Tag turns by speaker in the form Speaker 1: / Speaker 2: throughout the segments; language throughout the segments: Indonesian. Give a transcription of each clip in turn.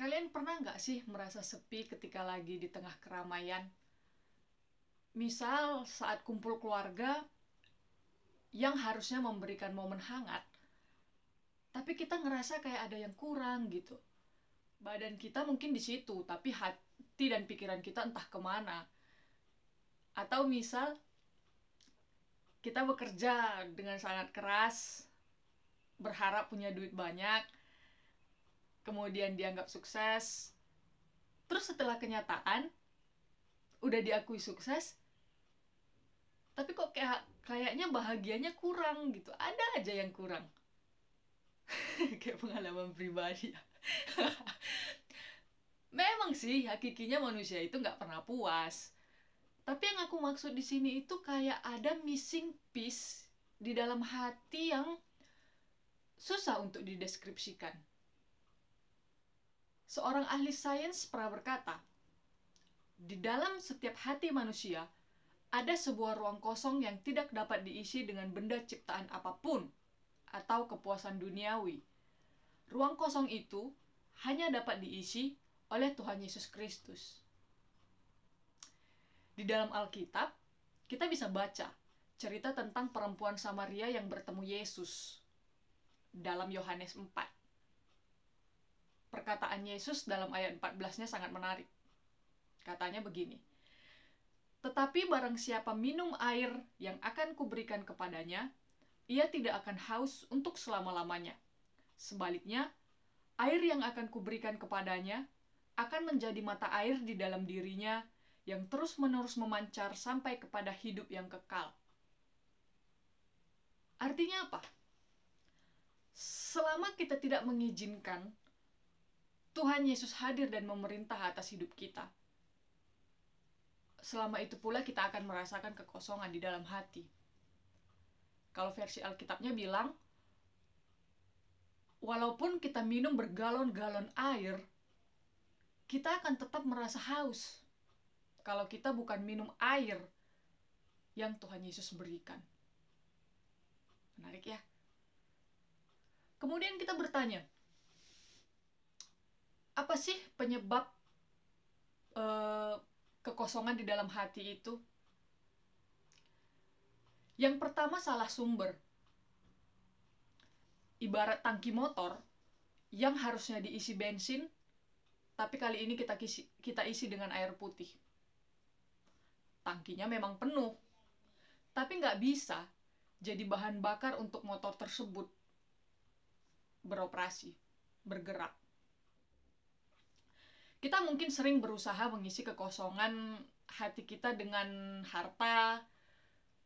Speaker 1: Kalian pernah nggak sih merasa sepi ketika lagi di tengah keramaian? Misal saat kumpul keluarga yang harusnya memberikan momen hangat, tapi kita ngerasa kayak ada yang kurang gitu. Badan kita mungkin di situ, tapi hati dan pikiran kita entah ke mana. Atau misal kita bekerja dengan sangat keras, berharap punya duit banyak, kemudian dianggap sukses, terus setelah kenyataan udah diakui sukses, tapi kok kayak kayaknya bahagianya kurang gitu, ada aja yang kurang. kayak pengalaman pribadi. Memang sih hakikinya manusia itu nggak pernah puas. Tapi yang aku maksud di sini itu kayak ada missing piece di dalam hati yang susah untuk dideskripsikan. Seorang ahli sains pernah berkata, di dalam setiap hati manusia ada sebuah ruang kosong yang tidak dapat diisi dengan benda ciptaan apa pun atau kepuasan duniawi. Ruang kosong itu hanya dapat diisi oleh Tuhan Yesus Kristus. Di dalam Alkitab, kita bisa baca cerita tentang perempuan Samaria yang bertemu Yesus dalam Yohanes 4 perkataan Yesus dalam ayat 14-nya sangat menarik. Katanya begini, Tetapi barang siapa minum air yang akan kuberikan kepadanya, ia tidak akan haus untuk selama-lamanya. Sebaliknya, air yang akan kuberikan kepadanya akan menjadi mata air di dalam dirinya yang terus-menerus memancar sampai kepada hidup yang kekal. Artinya apa? Selama kita tidak mengizinkan Tuhan Yesus hadir dan memerintah atas hidup kita. Selama itu pula kita akan merasakan kekosongan di dalam hati. Kalau versi Alkitabnya bilang, walaupun kita minum bergalon-galon air, kita akan tetap merasa haus. Kalau kita bukan minum air yang Tuhan Yesus berikan. Menarik ya? Kemudian kita bertanya, apa sih penyebab uh, kekosongan di dalam hati itu? Yang pertama salah sumber. Ibarat tangki motor yang harusnya diisi bensin, tapi kali ini kita isi, kita isi dengan air putih. Tangkinya memang penuh, tapi nggak bisa jadi bahan bakar untuk motor tersebut beroperasi, bergerak kita mungkin sering berusaha mengisi kekosongan hati kita dengan harta,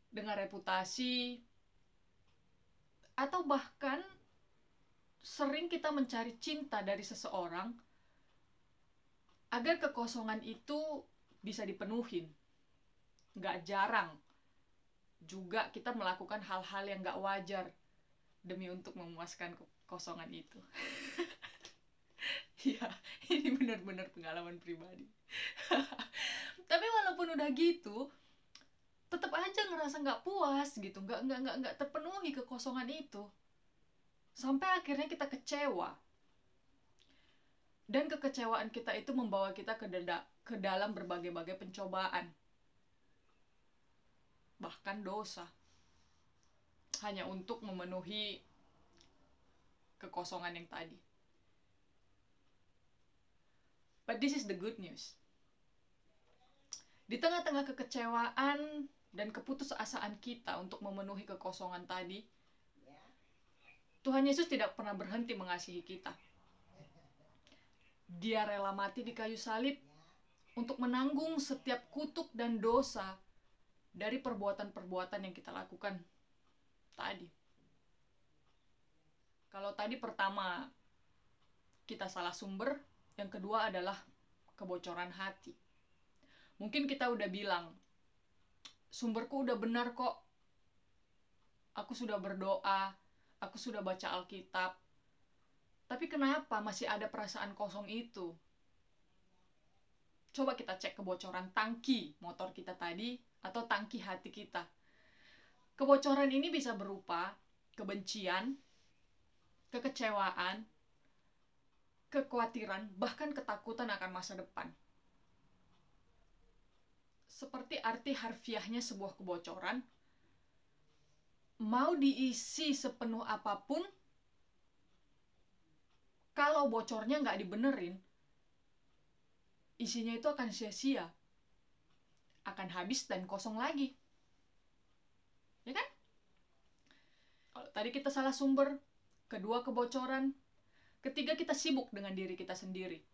Speaker 1: dengan reputasi, atau bahkan sering kita mencari cinta dari seseorang agar kekosongan itu bisa dipenuhin. Gak jarang juga kita melakukan hal-hal yang gak wajar demi untuk memuaskan kekosongan itu. Iya, ini benar-benar pengalaman pribadi. Tapi walaupun udah gitu, tetap aja ngerasa nggak puas gitu, nggak nggak nggak nggak terpenuhi kekosongan itu. Sampai akhirnya kita kecewa. Dan kekecewaan kita itu membawa kita ke, dada, ke dalam berbagai-bagai pencobaan. Bahkan dosa. Hanya untuk memenuhi kekosongan yang tadi. But this is the good news. Di tengah-tengah kekecewaan dan keputusasaan kita untuk memenuhi kekosongan tadi, Tuhan Yesus tidak pernah berhenti mengasihi kita. Dia rela mati di kayu salib untuk menanggung setiap kutuk dan dosa dari perbuatan-perbuatan yang kita lakukan tadi. Kalau tadi pertama kita salah sumber, yang kedua adalah kebocoran hati. Mungkin kita udah bilang, sumberku udah benar kok. Aku sudah berdoa, aku sudah baca Alkitab. Tapi kenapa masih ada perasaan kosong itu? Coba kita cek kebocoran tangki motor kita tadi atau tangki hati kita. Kebocoran ini bisa berupa kebencian, kekecewaan, kekhawatiran, bahkan ketakutan akan masa depan. Seperti arti harfiahnya sebuah kebocoran, mau diisi sepenuh apa pun, kalau bocornya nggak dibenerin, isinya itu akan sia-sia, akan habis dan kosong lagi. Ya kan? Tadi kita salah sumber, kedua kebocoran, ketiga kita sibuk dengan diri kita sendiri.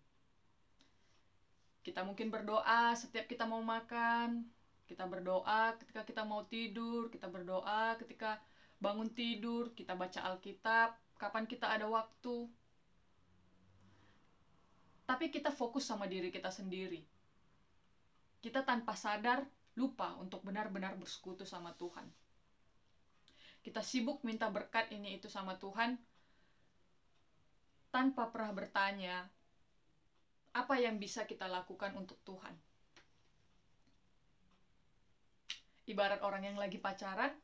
Speaker 1: Kita mungkin berdoa setiap kita mau makan, kita berdoa ketika kita mau tidur, kita berdoa ketika bangun tidur, kita baca Alkitab, kapan kita ada waktu, tapi kita fokus sama diri kita sendiri. Kita tanpa sadar lupa untuk benar-benar bersekutu sama Tuhan. Kita sibuk minta berkat ini itu sama Tuhan tanpa pernah bertanya apa yang bisa kita lakukan untuk Tuhan. Ibarat orang yang lagi pacaran,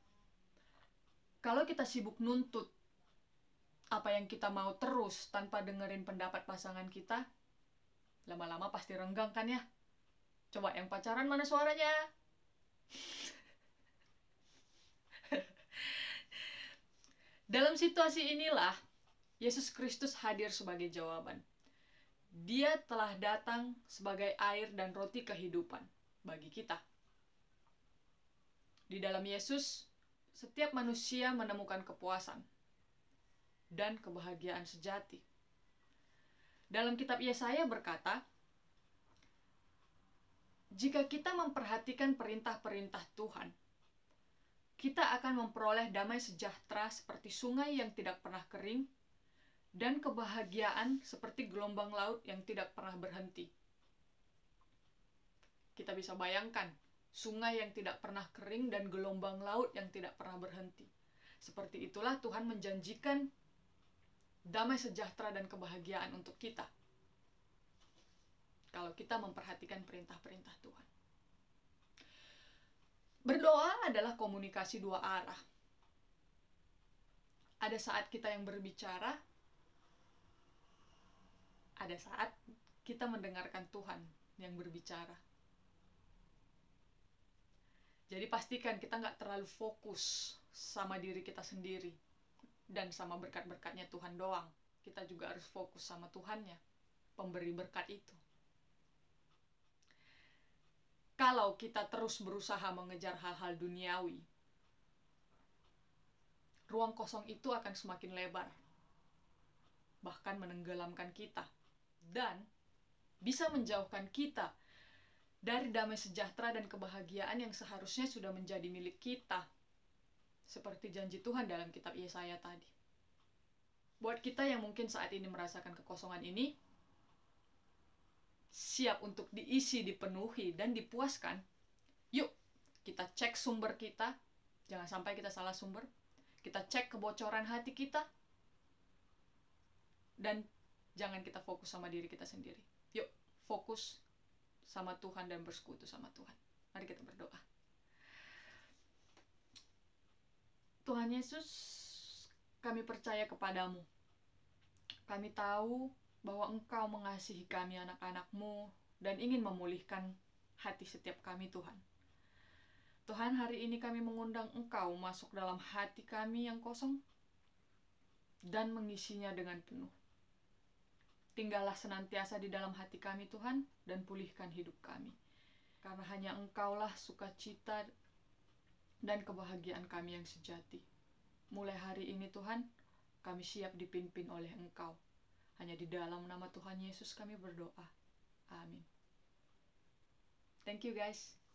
Speaker 1: kalau kita sibuk nuntut apa yang kita mau terus tanpa dengerin pendapat pasangan kita, lama-lama pasti renggang kan ya coba yang pacaran mana suaranya dalam situasi inilah Yesus Kristus hadir sebagai jawaban. Dia telah datang sebagai air dan roti kehidupan bagi kita. Di dalam Yesus setiap manusia menemukan kepuasan dan kebahagiaan sejati. Dalam kitab Yesaya berkata, jika kita memperhatikan perintah-perintah Tuhan, kita akan memperoleh damai sejahtera seperti sungai yang tidak pernah kering dan kebahagiaan seperti gelombang laut yang tidak pernah berhenti. Kita bisa bayangkan sungai yang tidak pernah kering dan gelombang laut yang tidak pernah berhenti. Seperti itulah Tuhan menjanjikan damai sejahtera dan kebahagiaan untuk kita. Kalau kita memperhatikan perintah-perintah Tuhan. Berdoa adalah komunikasi dua arah. Ada saat kita yang berbicara, ada saat kita mendengarkan Tuhan yang berbicara. Jadi pastikan kita nggak terlalu fokus sama diri kita sendiri dan sama berkat-berkatnya Tuhan doang. Kita juga harus fokus sama Tuhannya, pemberi berkat itu. Kalau kita terus berusaha mengejar hal-hal duniawi, ruang kosong itu akan semakin lebar, bahkan menenggelamkan kita, dan bisa menjauhkan kita dari damai sejahtera dan kebahagiaan yang seharusnya sudah menjadi milik kita. Seperti janji Tuhan dalam kitab Yesaya tadi. Buat kita yang mungkin saat ini merasakan kekosongan ini, siap untuk diisi, dipenuhi, dan dipuaskan, yuk kita cek sumber kita, jangan sampai kita salah sumber, kita cek kebocoran hati kita, dan jangan kita fokus sama diri kita sendiri. Yuk, fokus sama Tuhan dan bersekutu sama Tuhan. Mari kita berdoa. Tuhan Yesus, kami percaya kepadamu. Kami tahu bahwa Engkau mengasihi kami anak-anakmu dan ingin memulihkan hati setiap kami Tuhan. Tuhan hari ini kami mengundang Engkau masuk dalam hati kami yang kosong dan mengisinya dengan penuh. Tinggallah senantiasa di dalam hati kami Tuhan dan pulihkan hidup kami. Karena hanya Engkaulah sukacita dan kebahagiaan kami yang sejati. Mulai hari ini Tuhan, kami siap dipimpin oleh Engkau. Hanya di dalam nama Tuhan Yesus kami berdoa. Amin. Thank you guys.